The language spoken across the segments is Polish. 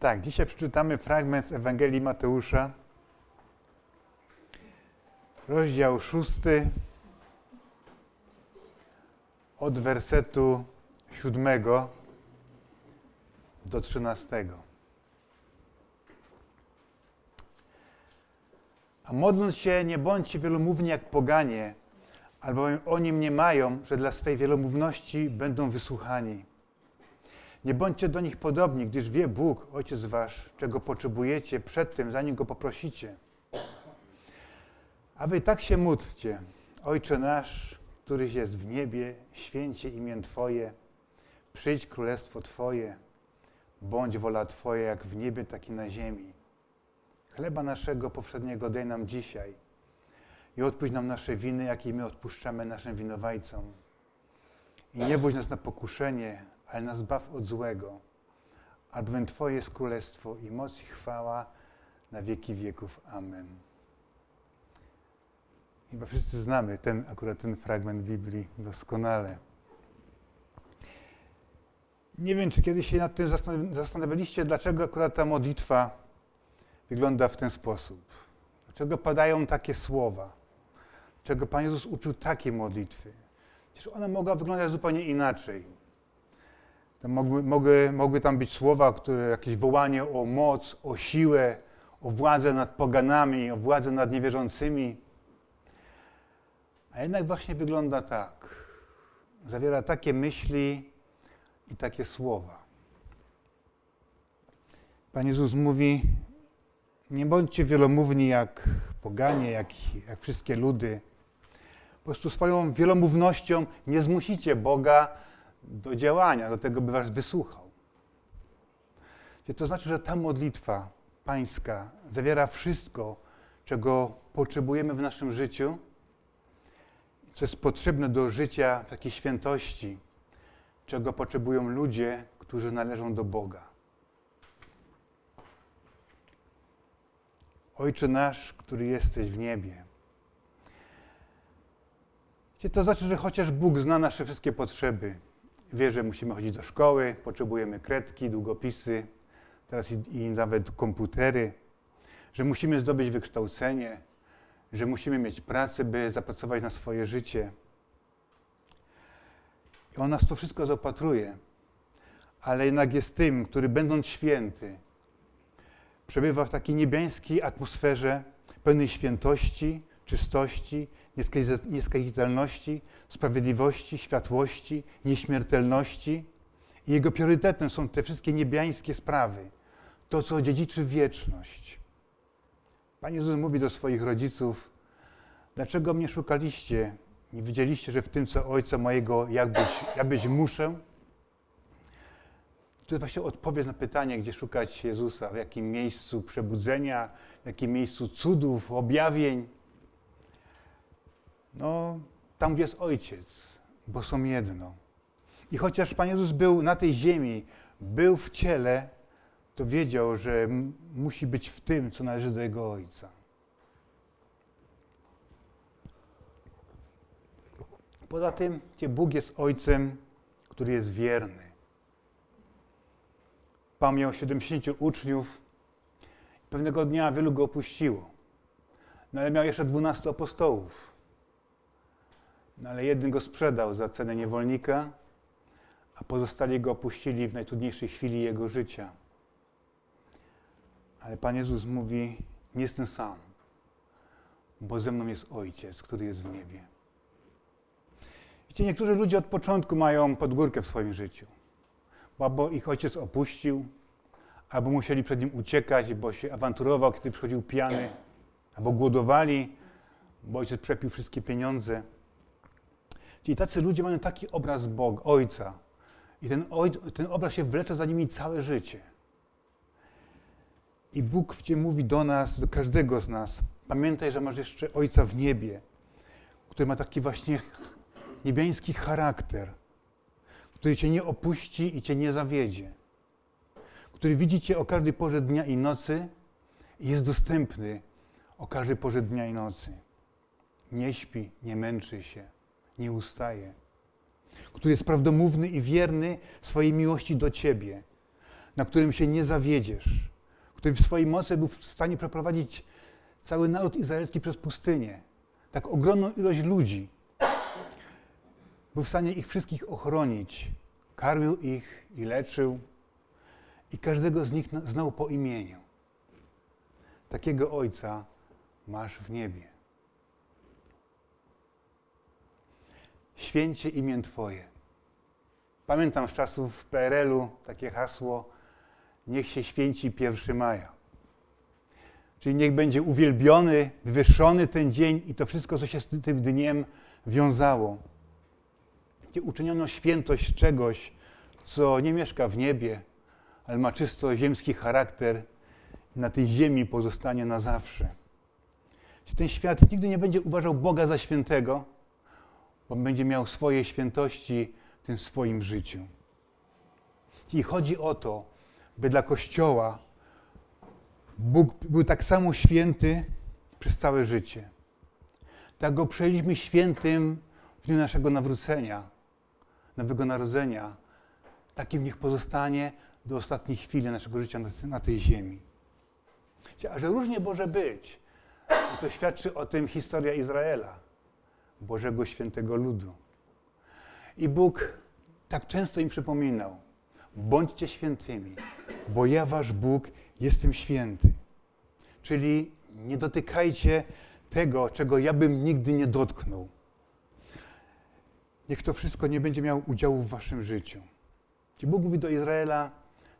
Tak, dzisiaj przeczytamy fragment z Ewangelii Mateusza, rozdział szósty, od wersetu siódmego do trzynastego. A modląc się, nie bądźcie wielomówni jak poganie, albowiem oni mniemają, że dla swej wielomówności będą wysłuchani. Nie bądźcie do nich podobni, gdyż wie Bóg, Ojciec Wasz, czego potrzebujecie przed tym, zanim Go poprosicie. A Wy tak się módlcie. Ojcze nasz, któryś jest w niebie, święcie imię Twoje, przyjdź królestwo Twoje, bądź wola Twoja jak w niebie, tak i na ziemi. Chleba naszego powszedniego daj nam dzisiaj i odpuść nam nasze winy, jakie my odpuszczamy naszym winowajcom. I nie wódź nas na pokuszenie, ale nas baw od złego. Albowiem Twoje jest królestwo i moc i chwała na wieki wieków. Amen. Chyba wszyscy znamy ten, akurat ten fragment Biblii doskonale. Nie wiem, czy kiedyś się nad tym zastanawialiście, dlaczego akurat ta modlitwa wygląda w ten sposób. Dlaczego padają takie słowa? Dlaczego Pan Jezus uczył takie modlitwy? Przecież ona mogła wyglądać zupełnie inaczej. Mogły, mogły, mogły tam być słowa, które jakieś wołanie o moc, o siłę, o władzę nad poganami, o władzę nad niewierzącymi. A jednak właśnie wygląda tak. Zawiera takie myśli i takie słowa. Pan Jezus mówi: Nie bądźcie wielomówni jak poganie, jak, jak wszystkie ludy. Po prostu swoją wielomównością nie zmusicie Boga do działania, do tego, by was wysłuchał. To znaczy, że ta modlitwa pańska zawiera wszystko, czego potrzebujemy w naszym życiu, co jest potrzebne do życia w takiej świętości, czego potrzebują ludzie, którzy należą do Boga. Ojcze nasz, który jesteś w niebie. To znaczy, że chociaż Bóg zna nasze wszystkie potrzeby, wie, że musimy chodzić do szkoły, potrzebujemy kredki, długopisy, teraz i, i nawet komputery, że musimy zdobyć wykształcenie, że musimy mieć pracę, by zapracować na swoje życie. I on nas to wszystko zaopatruje, ale jednak jest tym, który będąc święty, przebywa w takiej niebiańskiej atmosferze pełnej świętości, czystości, nieskazitelności, sprawiedliwości, światłości, nieśmiertelności. I jego priorytetem są te wszystkie niebiańskie sprawy, to, co dziedziczy wieczność. Pan Jezus mówi do swoich rodziców, dlaczego mnie szukaliście? Nie widzieliście, że w tym, co Ojca mojego jakbyś, jakbyś muszę? To jest właśnie odpowiedź na pytanie, gdzie szukać Jezusa, w jakim miejscu przebudzenia, w jakim miejscu cudów, objawień. No, tam, gdzie jest Ojciec, bo są jedno. I chociaż Pan Jezus był na tej ziemi, był w ciele, to wiedział, że musi być w tym, co należy do Jego Ojca. Poza tym, gdzie Bóg jest Ojcem, który jest wierny. Pan miał 70 uczniów. Pewnego dnia wielu go opuściło. No ale miał jeszcze 12 apostołów. No ale jeden go sprzedał za cenę niewolnika, a pozostali go opuścili w najtrudniejszej chwili jego życia. Ale Pan Jezus mówi, nie jestem sam, bo ze mną jest Ojciec, który jest w niebie. Wiecie, niektórzy ludzie od początku mają podgórkę w swoim życiu, bo albo ich ojciec opuścił, albo musieli przed nim uciekać, bo się awanturował, kiedy przychodził pijany, albo głodowali, bo ojciec przepił wszystkie pieniądze. Czyli tacy ludzie mają taki obraz Boga, Ojca. I ten, oj, ten obraz się wlecze za nimi całe życie. I Bóg w mówi do nas, do każdego z nas, pamiętaj, że masz jeszcze Ojca w niebie, który ma taki właśnie niebiański charakter, który cię nie opuści i cię nie zawiedzie, który widzi cię o każdej porze dnia i nocy i jest dostępny o każdej porze dnia i nocy. Nie śpi, nie męczy się nie ustaje, który jest prawdomówny i wierny swojej miłości do Ciebie. na którym się nie zawiedziesz, który w swojej mocy był w stanie przeprowadzić cały naród izraelski przez pustynię. Tak ogromną ilość ludzi. Był w stanie ich wszystkich ochronić. Karmił ich i leczył. I każdego z nich znał po imieniu. Takiego Ojca masz w niebie. Święcie imię Twoje. Pamiętam z czasów PRL-u takie hasło niech się święci 1 maja. Czyli niech będzie uwielbiony, wywyższony ten dzień i to wszystko, co się z tym dniem wiązało. Gdzie uczyniono świętość czegoś, co nie mieszka w niebie, ale ma czysto ziemski charakter na tej ziemi pozostanie na zawsze. Ten świat nigdy nie będzie uważał Boga za świętego, bo będzie miał swoje świętości w tym swoim życiu. I chodzi o to, by dla Kościoła Bóg był tak samo święty przez całe życie. Tak go przejęliśmy świętym w dniu naszego nawrócenia, Nowego Narodzenia. Takim niech pozostanie do ostatniej chwili naszego życia na tej ziemi. A że różnie może być, to świadczy o tym historia Izraela, Bożego Świętego Ludu. I Bóg tak często im przypominał, bądźcie świętymi, bo ja, wasz Bóg, jestem święty. Czyli nie dotykajcie tego, czego ja bym nigdy nie dotknął. Niech to wszystko nie będzie miało udziału w waszym życiu. I Bóg mówi do Izraela,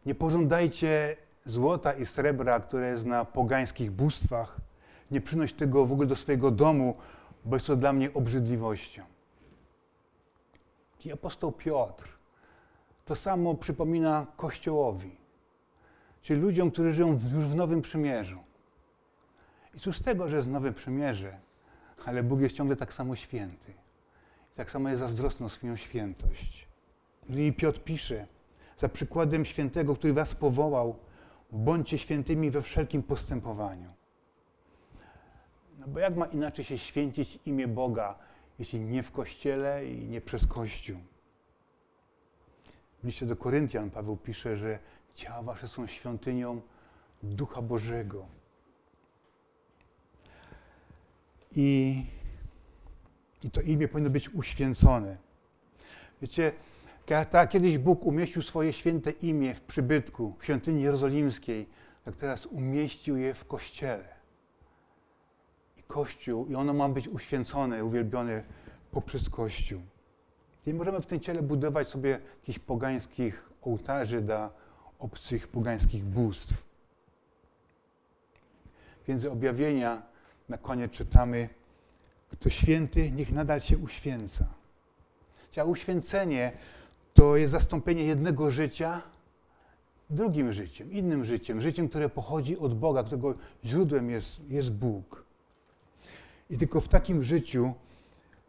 nie pożądajcie złota i srebra, które jest na pogańskich bóstwach. Nie przynoś tego w ogóle do swojego domu, bo jest to dla mnie obrzydliwością. I apostoł Piotr to samo przypomina Kościołowi, czyli ludziom, którzy żyją już w Nowym Przymierzu. I cóż z tego, że jest Nowe Przymierze, ale Bóg jest ciągle tak samo święty. I tak samo jest zazdrosny o swoją świętość. No I Piotr pisze, za przykładem świętego, który was powołał, bądźcie świętymi we wszelkim postępowaniu. No bo jak ma inaczej się święcić imię Boga, jeśli nie w Kościele i nie przez Kościół? W liście do Koryntian Paweł pisze, że ciała wasze są świątynią Ducha Bożego. I, I to imię powinno być uświęcone. Wiecie, kiedyś Bóg umieścił swoje święte imię w przybytku, w świątyni jerozolimskiej, tak teraz umieścił je w Kościele. I Kościół, i ono ma być uświęcone, uwielbione poprzez Kościół. Nie możemy w tym ciele budować sobie jakichś pogańskich ołtarzy dla obcych pogańskich bóstw. Więc objawienia na koniec czytamy, kto święty, niech nadal się uświęca. A uświęcenie to jest zastąpienie jednego życia drugim życiem, innym życiem, życiem, które pochodzi od Boga, którego źródłem jest, jest Bóg. I tylko w takim życiu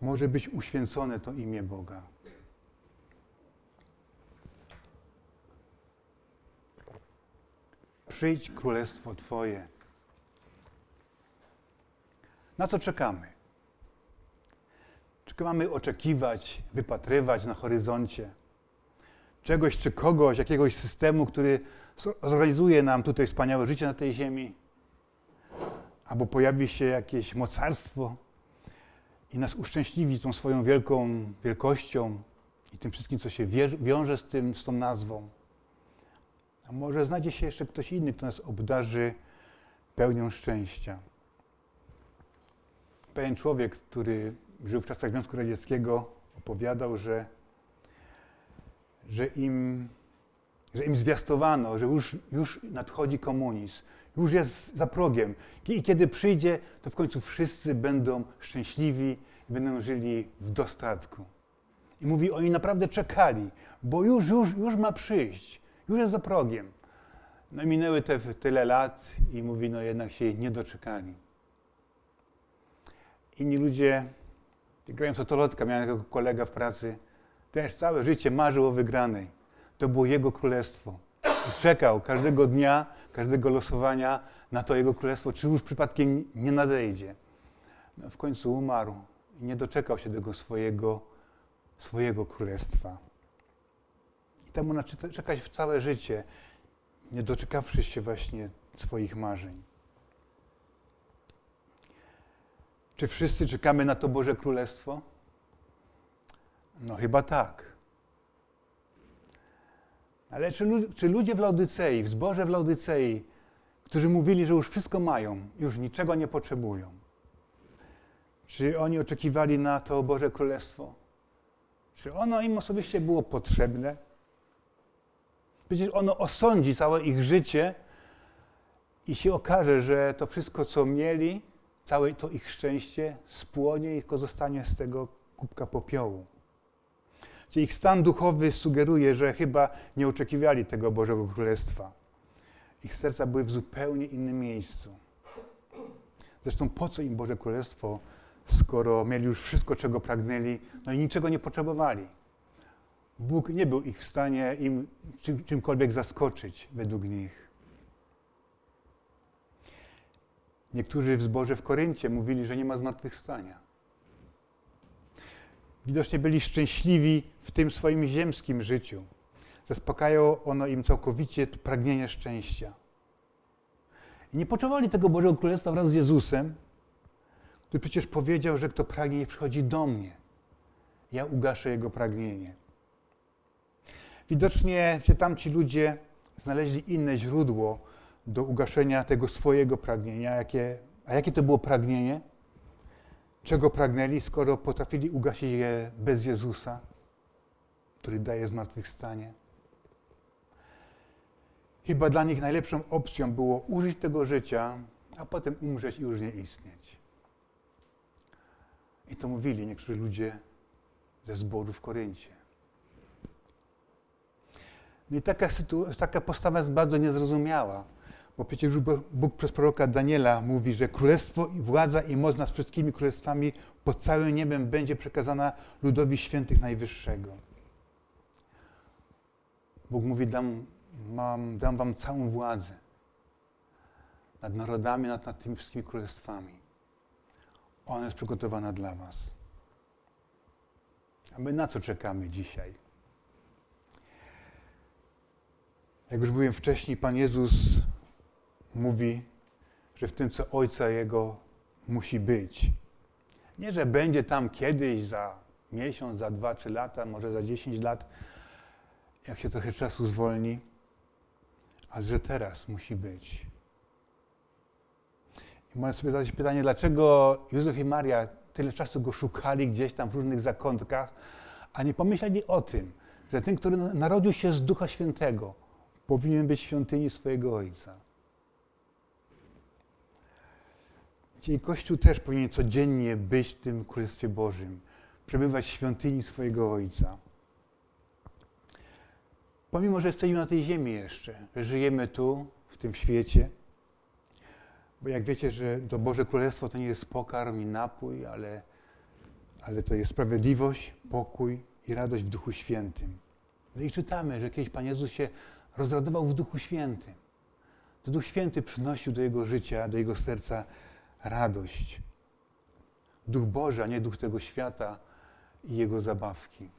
może być uświęcone to imię Boga. Przyjdź królestwo Twoje. Na co czekamy? Czy mamy oczekiwać, wypatrywać na horyzoncie czegoś czy kogoś, jakiegoś systemu, który zorganizuje nam tutaj wspaniałe życie na tej ziemi? Albo pojawi się jakieś mocarstwo, i nas uszczęśliwi tą swoją wielką wielkością i tym wszystkim, co się wiąże z tym, z tą nazwą. A może znajdzie się jeszcze ktoś inny, kto nas obdarzy pełnią szczęścia. Pewien człowiek, który żył w czasach Związku Radzieckiego, opowiadał, że, że, im, że im zwiastowano, że już, już nadchodzi komunizm, już jest za progiem. I kiedy przyjdzie, to w końcu wszyscy będą szczęśliwi i będą żyli w dostatku. I mówi, oni naprawdę czekali, bo już, już, już ma przyjść, już jest za progiem. No minęły te tyle lat i mówi, no jednak się nie doczekali. Inni ludzie, grając o tolotka, miałem takiego kolega w pracy, też całe życie marzył o wygranej. To było jego królestwo. I czekał każdego dnia, każdego losowania na to jego królestwo, czy już przypadkiem nie nadejdzie. No, w końcu umarł i nie doczekał się tego swojego, swojego królestwa. I temu czekać w całe życie. nie doczekawszy się właśnie swoich marzeń. Czy wszyscy czekamy na to Boże Królestwo? No chyba tak. Ale czy, czy ludzie w Laudycei, w zborze w Laudycei, którzy mówili, że już wszystko mają, już niczego nie potrzebują, czy oni oczekiwali na to Boże Królestwo? Czy ono im osobiście było potrzebne? Przecież ono osądzi całe ich życie i się okaże, że to wszystko, co mieli, całe to ich szczęście spłonie i tylko zostanie z tego kubka popiołu. Czyli ich stan duchowy sugeruje, że chyba nie oczekiwali tego Bożego Królestwa. Ich serca były w zupełnie innym miejscu. Zresztą po co im Boże Królestwo, skoro mieli już wszystko, czego pragnęli, no i niczego nie potrzebowali? Bóg nie był ich w stanie im czym, czymkolwiek zaskoczyć według nich. Niektórzy w zborze w Koryncie mówili, że nie ma zmartwychwstania. Widocznie byli szczęśliwi w tym swoim ziemskim życiu. Zaspokajało ono im całkowicie pragnienie szczęścia. I nie potrzebowali tego Bożego Królestwa wraz z Jezusem, który przecież powiedział, że kto pragnie, nie przychodzi do mnie. Ja ugaszę jego pragnienie. Widocznie się tamci ludzie znaleźli inne źródło do ugaszenia tego swojego pragnienia. Jakie, a jakie to było pragnienie? Czego pragnęli, skoro potrafili ugasić je bez Jezusa, który daje zmartwychwstanie? Chyba dla nich najlepszą opcją było użyć tego życia, a potem umrzeć i już nie istnieć. I to mówili niektórzy ludzie ze zboru w Koryncie. I taka, taka postawa jest bardzo niezrozumiała, bo przecież Bóg przez proroka Daniela mówi, że królestwo władza i moc nad wszystkimi królestwami pod całym niebem będzie przekazana ludowi świętych Najwyższego. Bóg mówi, dam, mam, dam wam całą władzę nad narodami, nad, nad tymi wszystkimi królestwami. Ona jest przygotowana dla was. A my na co czekamy dzisiaj? Jak już mówiłem wcześniej, Pan Jezus mówi, że w tym, co Ojca Jego musi być. Nie, że będzie tam kiedyś, za miesiąc, za dwa, trzy lata, może za dziesięć lat, jak się trochę czasu zwolni, ale że teraz musi być. I można sobie zadać pytanie, dlaczego Józef i Maria tyle czasu go szukali gdzieś tam w różnych zakątkach, a nie pomyśleli o tym, że ten, który narodził się z Ducha Świętego, powinien być w świątyni swojego Ojca. I Kościół też powinien codziennie być w tym Królestwie Bożym, przebywać w świątyni swojego Ojca. Pomimo, że jesteśmy na tej ziemi jeszcze, że żyjemy tu, w tym świecie, bo jak wiecie, że to Boże Królestwo to nie jest pokarm i napój, ale, ale to jest sprawiedliwość, pokój i radość w Duchu Świętym. No i czytamy, że kiedyś Pan Jezus się rozradował w Duchu Świętym. To Duch Święty przynosił do jego życia, do jego serca radość. Duch Boży, a nie duch tego świata i jego zabawki.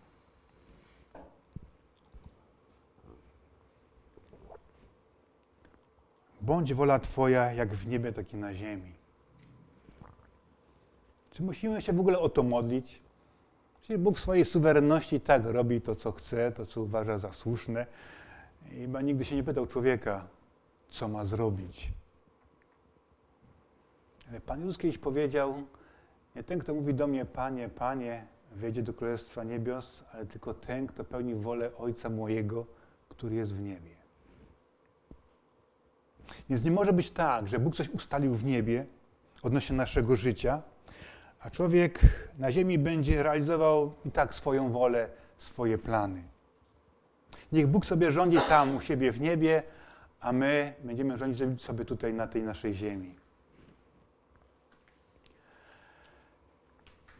Bądź wola Twoja jak w niebie, tak i na ziemi. Czy musimy się w ogóle o to modlić? Czyli Bóg w swojej suwerenności tak robi to, co chce, to, co uważa za słuszne. I chyba nigdy się nie pytał człowieka, co ma zrobić. Ale Pan Jezus kiedyś powiedział, nie ten, kto mówi do mnie, Panie, Panie, wejdzie do Królestwa Niebios, ale tylko ten, kto pełni wolę Ojca mojego, który jest w niebie. Więc nie może być tak, że Bóg coś ustalił w niebie odnośnie naszego życia, a człowiek na ziemi będzie realizował i tak swoją wolę, swoje plany. Niech Bóg sobie rządzi tam u siebie w niebie, a my będziemy rządzić sobie tutaj na tej naszej ziemi.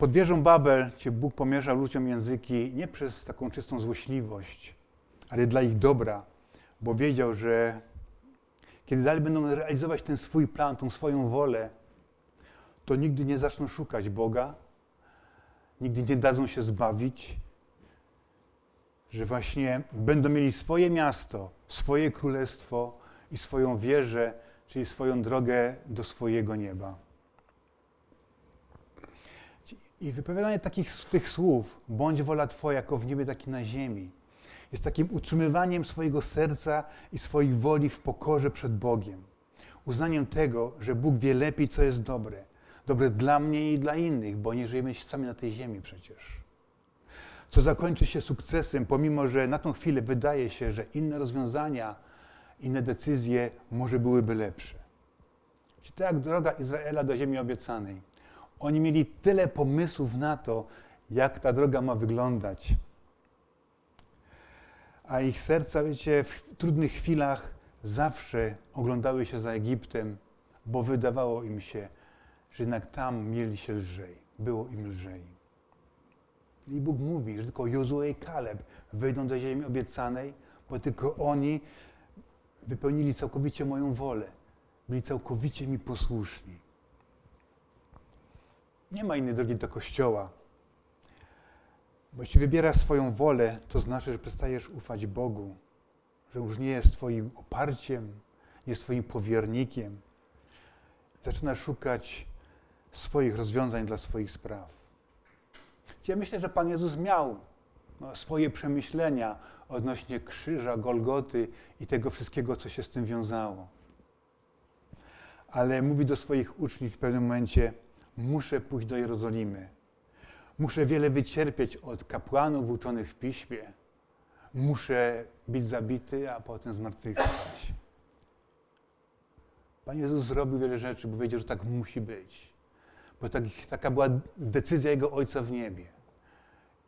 Pod wieżą Babel, gdzie Bóg pomierzał ludziom języki nie przez taką czystą złośliwość, ale dla ich dobra, bo wiedział, że kiedy dalej będą realizować ten swój plan, tą swoją wolę, to nigdy nie zaczną szukać Boga, nigdy nie dadzą się zbawić, że właśnie będą mieli swoje miasto, swoje królestwo, i swoją wierzę, czyli swoją drogę do swojego nieba. I wypowiadanie takich tych słów, bądź wola Twoja, jako w niebie, tak i na ziemi, jest takim utrzymywaniem swojego serca i swojej woli w pokorze przed Bogiem. Uznaniem tego, że Bóg wie lepiej, co jest dobre. Dobre dla mnie i dla innych, bo nie żyjemy sami na tej ziemi przecież. Co zakończy się sukcesem, pomimo że na tą chwilę wydaje się, że inne rozwiązania, inne decyzje może byłyby lepsze. Czy tak droga Izraela do ziemi obiecanej. Oni mieli tyle pomysłów na to, jak ta droga ma wyglądać. A ich serca, wiecie, w trudnych chwilach zawsze oglądały się za Egiptem, bo wydawało im się, że jednak tam mieli się lżej. Było im lżej. I Bóg mówi, że tylko Jozue i Kaleb wejdą do ziemi obiecanej, bo tylko oni wypełnili całkowicie moją wolę. Byli całkowicie mi posłuszni. Nie ma innej drogi do kościoła. Bo jeśli wybierasz swoją wolę, to znaczy, że przestajesz ufać Bogu, że już nie jest Twoim oparciem, nie jest Twoim powiernikiem. Zaczynasz szukać swoich rozwiązań dla swoich spraw. Ja myślę, że Pan Jezus miał no, swoje przemyślenia odnośnie krzyża, Golgoty i tego wszystkiego, co się z tym wiązało. Ale mówi do swoich uczniów w pewnym momencie, muszę pójść do Jerozolimy. Muszę wiele wycierpieć od kapłanów uczonych w piśmie. Muszę być zabity, a potem zmartwychwstać. Pan Jezus zrobił wiele rzeczy, bo wiedział, że tak musi być. Bo tak, taka była decyzja Jego Ojca w niebie.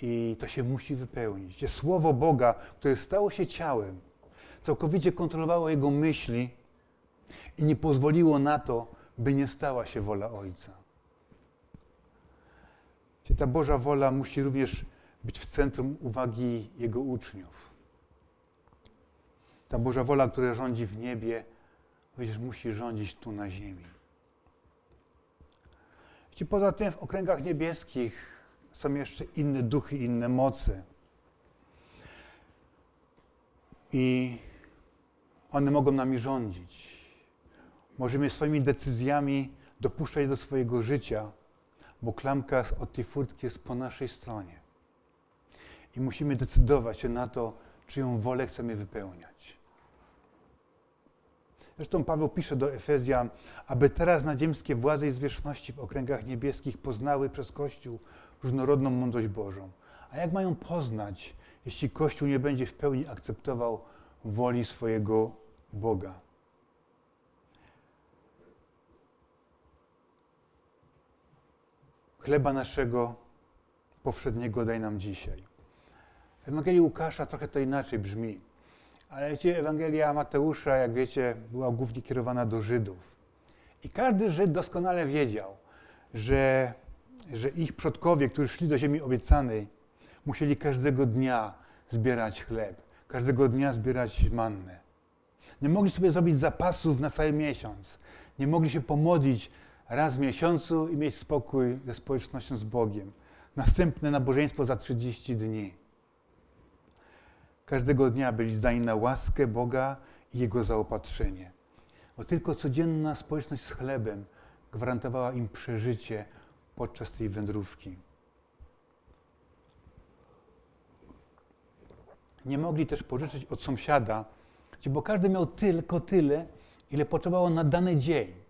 I to się musi wypełnić. Słowo Boga, które stało się ciałem, całkowicie kontrolowało Jego myśli i nie pozwoliło na to, by nie stała się wola Ojca. Ta Boża wola musi również być w centrum uwagi Jego uczniów. Ta Boża wola, która rządzi w niebie, również musi rządzić tu na ziemi. Wiecie, poza tym w okręgach niebieskich są jeszcze inne duchy, inne moce. I one mogą nami rządzić. Możemy swoimi decyzjami dopuszczać do swojego życia bo klamka od tej furtki jest po naszej stronie. I musimy decydować się na to, czyją wolę chcemy wypełniać. Zresztą Paweł pisze do Efezjan, aby teraz nadziemskie władze i zwierzchności w okręgach niebieskich poznały przez Kościół różnorodną mądrość Bożą. A jak mają poznać, jeśli Kościół nie będzie w pełni akceptował woli swojego Boga? Chleba naszego powszedniego daj nam dzisiaj. W Ewangelii Łukasza trochę to inaczej brzmi. Ale wiecie, Ewangelia Mateusza, jak wiecie, była głównie kierowana do Żydów. I każdy Żyd doskonale wiedział, że, że ich przodkowie, którzy szli do ziemi obiecanej, musieli każdego dnia zbierać chleb, każdego dnia zbierać mannę. Nie mogli sobie zrobić zapasów na cały miesiąc. Nie mogli się pomodlić raz w miesiącu i mieć spokój ze społecznością z Bogiem. Następne nabożeństwo za 30 dni. Każdego dnia byli zdani na łaskę Boga i Jego zaopatrzenie. Bo tylko codzienna społeczność z chlebem gwarantowała im przeżycie podczas tej wędrówki. Nie mogli też pożyczyć od sąsiada, bo każdy miał tylko tyle, ile potrzebował na dany dzień.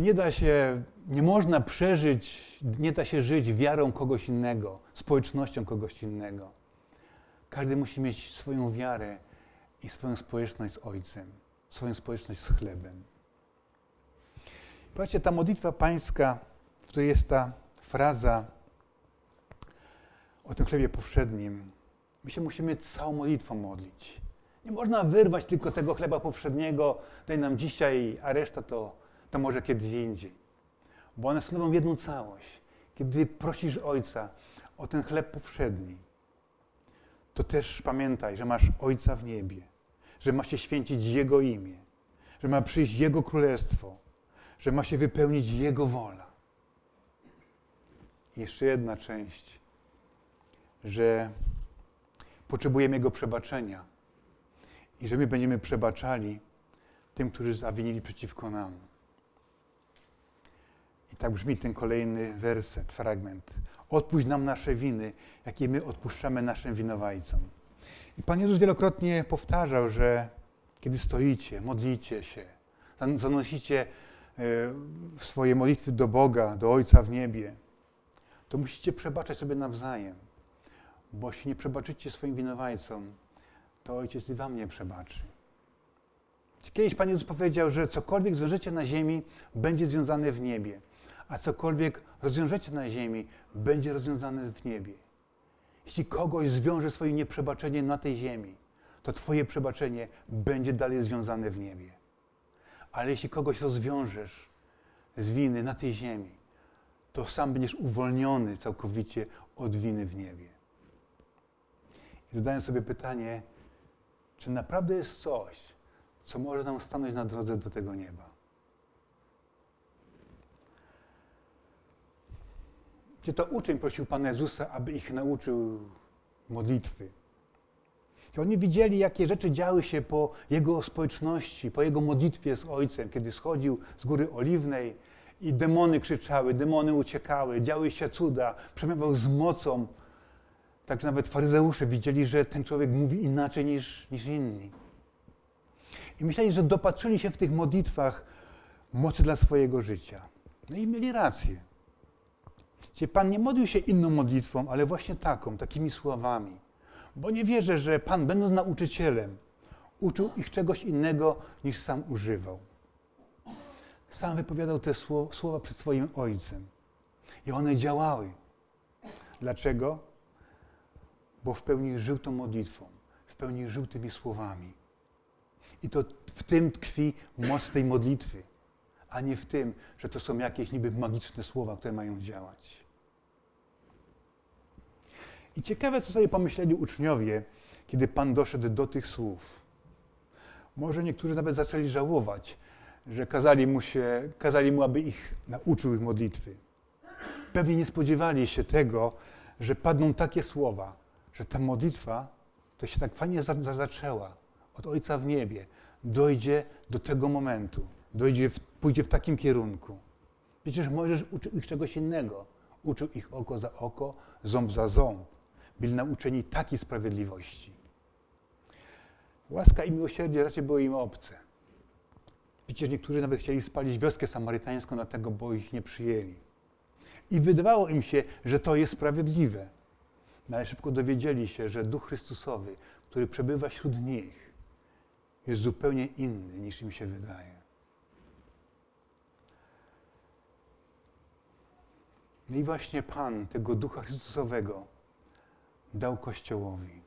Nie da się, nie można przeżyć, nie da się żyć wiarą kogoś innego, społecznością kogoś innego. Każdy musi mieć swoją wiarę i swoją społeczność z Ojcem, swoją społeczność z chlebem. Patrzcie, ta modlitwa pańska, w której jest ta fraza o tym chlebie powszednim, my się musimy całą modlitwą modlić. Nie można wyrwać tylko tego chleba powszedniego, daj nam dzisiaj, a reszta to to może kiedyś indziej. Bo one stanowią jedną całość. Kiedy prosisz Ojca o ten chleb powszedni, to też pamiętaj, że masz Ojca w niebie, że ma się święcić Jego imię, że ma przyjść Jego królestwo, że ma się wypełnić Jego wola. I jeszcze jedna część, że potrzebujemy Jego przebaczenia i że my będziemy przebaczali tym, którzy zawinili przeciwko nam. I tak brzmi ten kolejny werset, fragment. Odpuść nam nasze winy, jakie my odpuszczamy naszym winowajcom. I Pan Jezus wielokrotnie powtarzał, że kiedy stoicie, modlicie się, zanosicie e, swoje modlitwy do Boga, do Ojca w niebie, to musicie przebaczać sobie nawzajem. Bo jeśli nie przebaczycie swoim winowajcom, to Ojciec i wam nie przebaczy. Kiedyś Pan Jezus powiedział, że cokolwiek zwiążecie na ziemi, będzie związane w niebie, a cokolwiek rozwiążecie na ziemi, będzie rozwiązane w niebie. Jeśli kogoś zwiąże swoim nieprzebaczeniem na tej ziemi, to Twoje przebaczenie będzie dalej związane w niebie. Ale jeśli kogoś rozwiążesz z winy na tej ziemi, to sam będziesz uwolniony całkowicie od winy w niebie. I zadaję sobie pytanie, czy naprawdę jest coś, co może nam stanąć na drodze do tego nieba? Gdzie to uczeń prosił Pana Jezusa, aby ich nauczył modlitwy. I oni widzieli, jakie rzeczy działy się po jego społeczności, po jego modlitwie z Ojcem, kiedy schodził z Góry Oliwnej i demony krzyczały, demony uciekały, działy się cuda, przemawiał z mocą. Także nawet faryzeusze widzieli, że ten człowiek mówi inaczej niż, niż inni. I myśleli, że dopatrzyli się w tych modlitwach mocy dla swojego życia. No i mieli rację. Gdzie Pan nie modlił się inną modlitwą, ale właśnie taką, takimi słowami. Bo nie wierzę, że Pan, będąc nauczycielem, uczył ich czegoś innego niż sam używał. Sam wypowiadał te słowa przed swoim ojcem. I one działały. Dlaczego? Bo w pełni żył tą modlitwą, w pełni żył tymi słowami. I to w tym tkwi moc tej modlitwy, a nie w tym, że to są jakieś niby magiczne słowa, które mają działać. I ciekawe, co sobie pomyśleli uczniowie, kiedy Pan doszedł do tych słów. Może niektórzy nawet zaczęli żałować, że kazali mu, się, kazali mu, aby ich nauczył ich modlitwy. Pewnie nie spodziewali się tego, że padną takie słowa, że ta modlitwa to się tak fajnie za, za zaczęła od Ojca w niebie, dojdzie do tego momentu, dojdzie w, pójdzie w takim kierunku. Przecież Mojżesz uczył ich czegoś innego. Uczył ich oko za oko, ząb za ząb. Byli nauczeni takiej sprawiedliwości. Łaska i miłosierdzie raczej były im obce. Przecież niektórzy nawet chcieli spalić wioskę samarytańską, dlatego, bo ich nie przyjęli. I wydawało im się, że to jest sprawiedliwe. No ale szybko dowiedzieli się, że Duch Chrystusowy, który przebywa wśród nich, jest zupełnie inny niż im się wydaje. No i właśnie Pan tego Ducha Chrystusowego dał Kościołowi.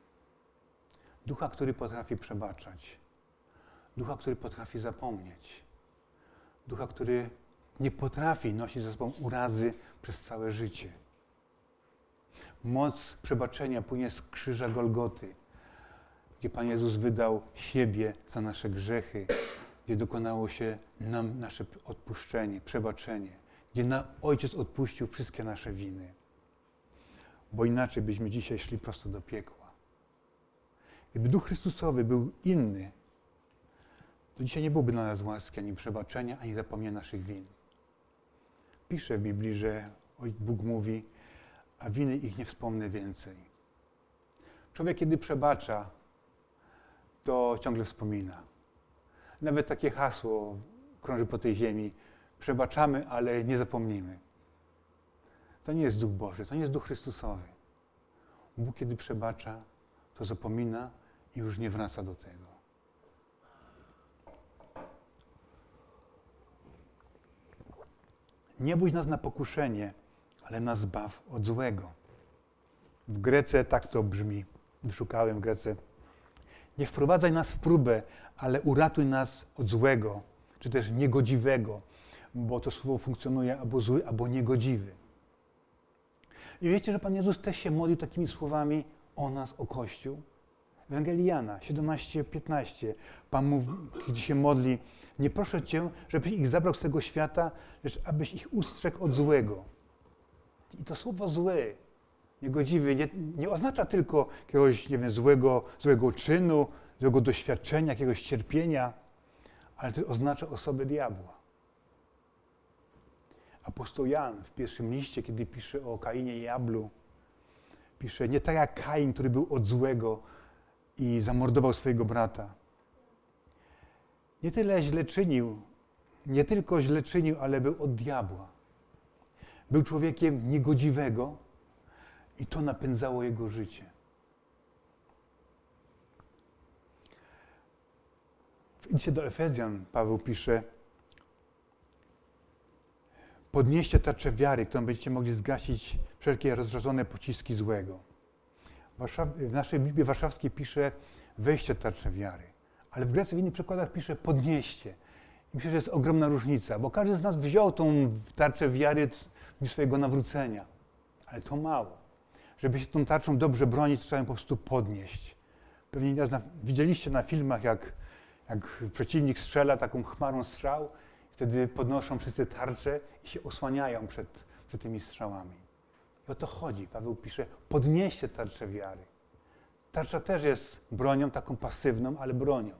Ducha, który potrafi przebaczać. Ducha, który potrafi zapomnieć. Ducha, który nie potrafi nosić ze sobą urazy przez całe życie. Moc przebaczenia płynie z krzyża Golgoty, gdzie Pan Jezus wydał siebie za nasze grzechy, gdzie dokonało się nam nasze odpuszczenie, przebaczenie, gdzie na Ojciec odpuścił wszystkie nasze winy. Bo inaczej byśmy dzisiaj szli prosto do piekła. Gdyby Duch Chrystusowy był inny, to dzisiaj nie byłoby dla nas łaski, ani przebaczenia, ani zapomnienia naszych win. Pisze w Biblii, że Bóg mówi, a winy ich nie wspomnę więcej. Człowiek, kiedy przebacza, to ciągle wspomina. Nawet takie hasło krąży po tej ziemi: przebaczamy, ale nie zapomnimy. To nie jest Duch Boży, to nie jest Duch Chrystusowy. Bóg, kiedy przebacza, to zapomina i już nie wraca do tego. Nie bój nas na pokuszenie, ale nas zbaw od złego. W Grece tak to brzmi. Wyszukałem w Grece. Nie wprowadzaj nas w próbę, ale uratuj nas od złego, czy też niegodziwego, bo to słowo funkcjonuje albo zły, albo niegodziwy. I wiecie, że Pan Jezus też się modlił takimi słowami o nas, o Kościół? Ewangelii Jana 17:15. Pan mówi, gdy się modli, nie proszę Cię, żebyś ich zabrał z tego świata, lecz abyś ich ustrzegł od złego. I to słowo zły, niegodziwy, nie, nie oznacza tylko jakiegoś nie wiem, złego, złego czynu, złego doświadczenia, jakiegoś cierpienia, ale też oznacza osobę diabła. Apostoł Jan w pierwszym liście, kiedy pisze o Kainie i Jablu, pisze nie tak jak Kain, który był od złego i zamordował swojego brata. Nie tyle źle czynił, nie tylko źle czynił, ale był od diabła. Był człowiekiem niegodziwego i to napędzało jego życie. W liście do Efezjan Paweł pisze, podnieście tarczę wiary, którą będziecie mogli zgasić wszelkie rozrzucone pociski złego. W naszej Biblii Warszawskiej pisze weźcie tarczę wiary, ale w Grecji w innych przykładach pisze podnieście. I myślę, że jest ogromna różnica, bo każdy z nas wziął tą tarczę wiary w swojego nawrócenia, ale to mało. Żeby się tą tarczą dobrze bronić, trzeba ją po prostu podnieść. Pewnie widzieliście na filmach, jak, jak przeciwnik strzela taką chmarą strzał, wtedy podnoszą wszyscy tarcze i się osłaniają przed, przed tymi strzałami. I o to chodzi. Paweł pisze, podnieście tarczę wiary. Tarcza też jest bronią taką pasywną, ale bronią.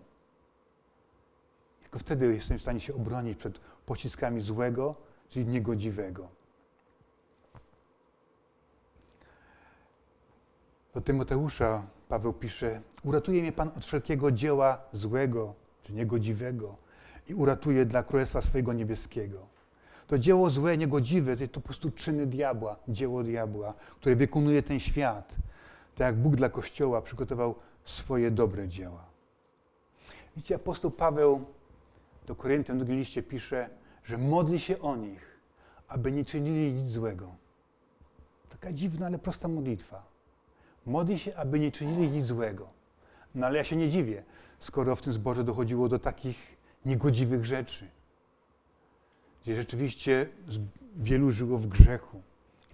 Tylko wtedy jestem w stanie się obronić przed pociskami złego, czyli niegodziwego. Do Tymoteusza Paweł pisze: Uratuje mnie Pan od wszelkiego dzieła złego czy niegodziwego i uratuje dla Królestwa swojego niebieskiego. To dzieło złe, niegodziwe, to po prostu czyny diabła, dzieło diabła, które wykonuje ten świat. Tak jak Bóg dla Kościoła przygotował swoje dobre dzieła. Widzicie, apostoł Paweł do Koryntian w drugim liście pisze, że modli się o nich, aby nie czynili nic złego. Taka dziwna, ale prosta modlitwa. Modli się, aby nie czynili nic złego. No ale ja się nie dziwię, skoro w tym zborze dochodziło do takich niegodziwych rzeczy, gdzie rzeczywiście wielu żyło w grzechu.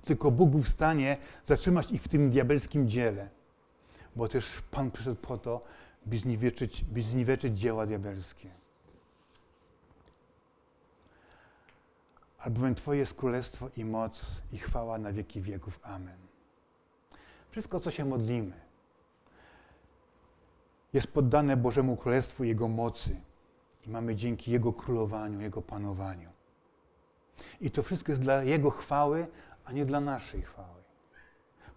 Tylko Bóg był w stanie zatrzymać ich w tym diabelskim dziele, bo też Pan przyszedł po to, by zniweczyć, by zniweczyć dzieła diabelskie. Albowiem Twoje jest królestwo i moc i chwała na wieki wieków. Amen. Wszystko, co się modlimy, jest poddane Bożemu Królestwu i Jego mocy. I mamy dzięki Jego królowaniu, Jego panowaniu. I to wszystko jest dla Jego chwały, a nie dla naszej chwały.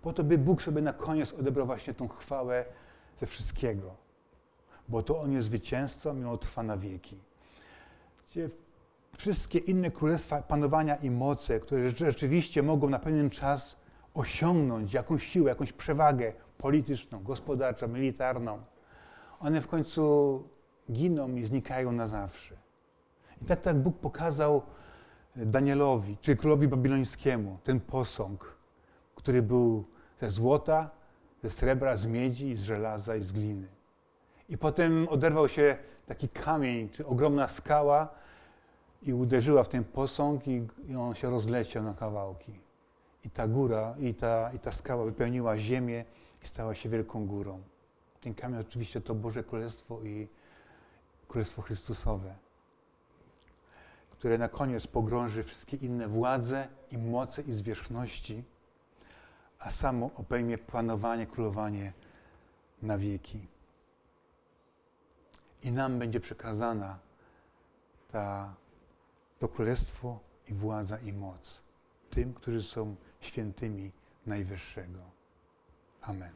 Po to, by Bóg sobie na koniec odebrał właśnie tą chwałę ze wszystkiego. Bo to On jest zwycięzcą i On trwa na wieki. Gdzie wszystkie inne królestwa, panowania i moce, które rzeczywiście mogą na pewien czas osiągnąć jakąś siłę, jakąś przewagę polityczną, gospodarczą, militarną, one w końcu giną i znikają na zawsze. I tak tak Bóg pokazał Danielowi, czy królowi babilońskiemu, ten posąg, który był ze złota, ze srebra, z miedzi, z żelaza i z gliny. I potem oderwał się taki kamień, czy ogromna skała i uderzyła w ten posąg i, i on się rozleciał na kawałki. I ta góra, i ta, i ta skała wypełniła ziemię i stała się wielką górą. Ten kamień oczywiście to Boże Królestwo i Królestwo Chrystusowe, które na koniec pogrąży wszystkie inne władze i moce i zwierzchności, a samo obejmie panowanie, królowanie na wieki. I nam będzie przekazana ta, to królestwo i władza i moc tym, którzy są świętymi Najwyższego. Amen.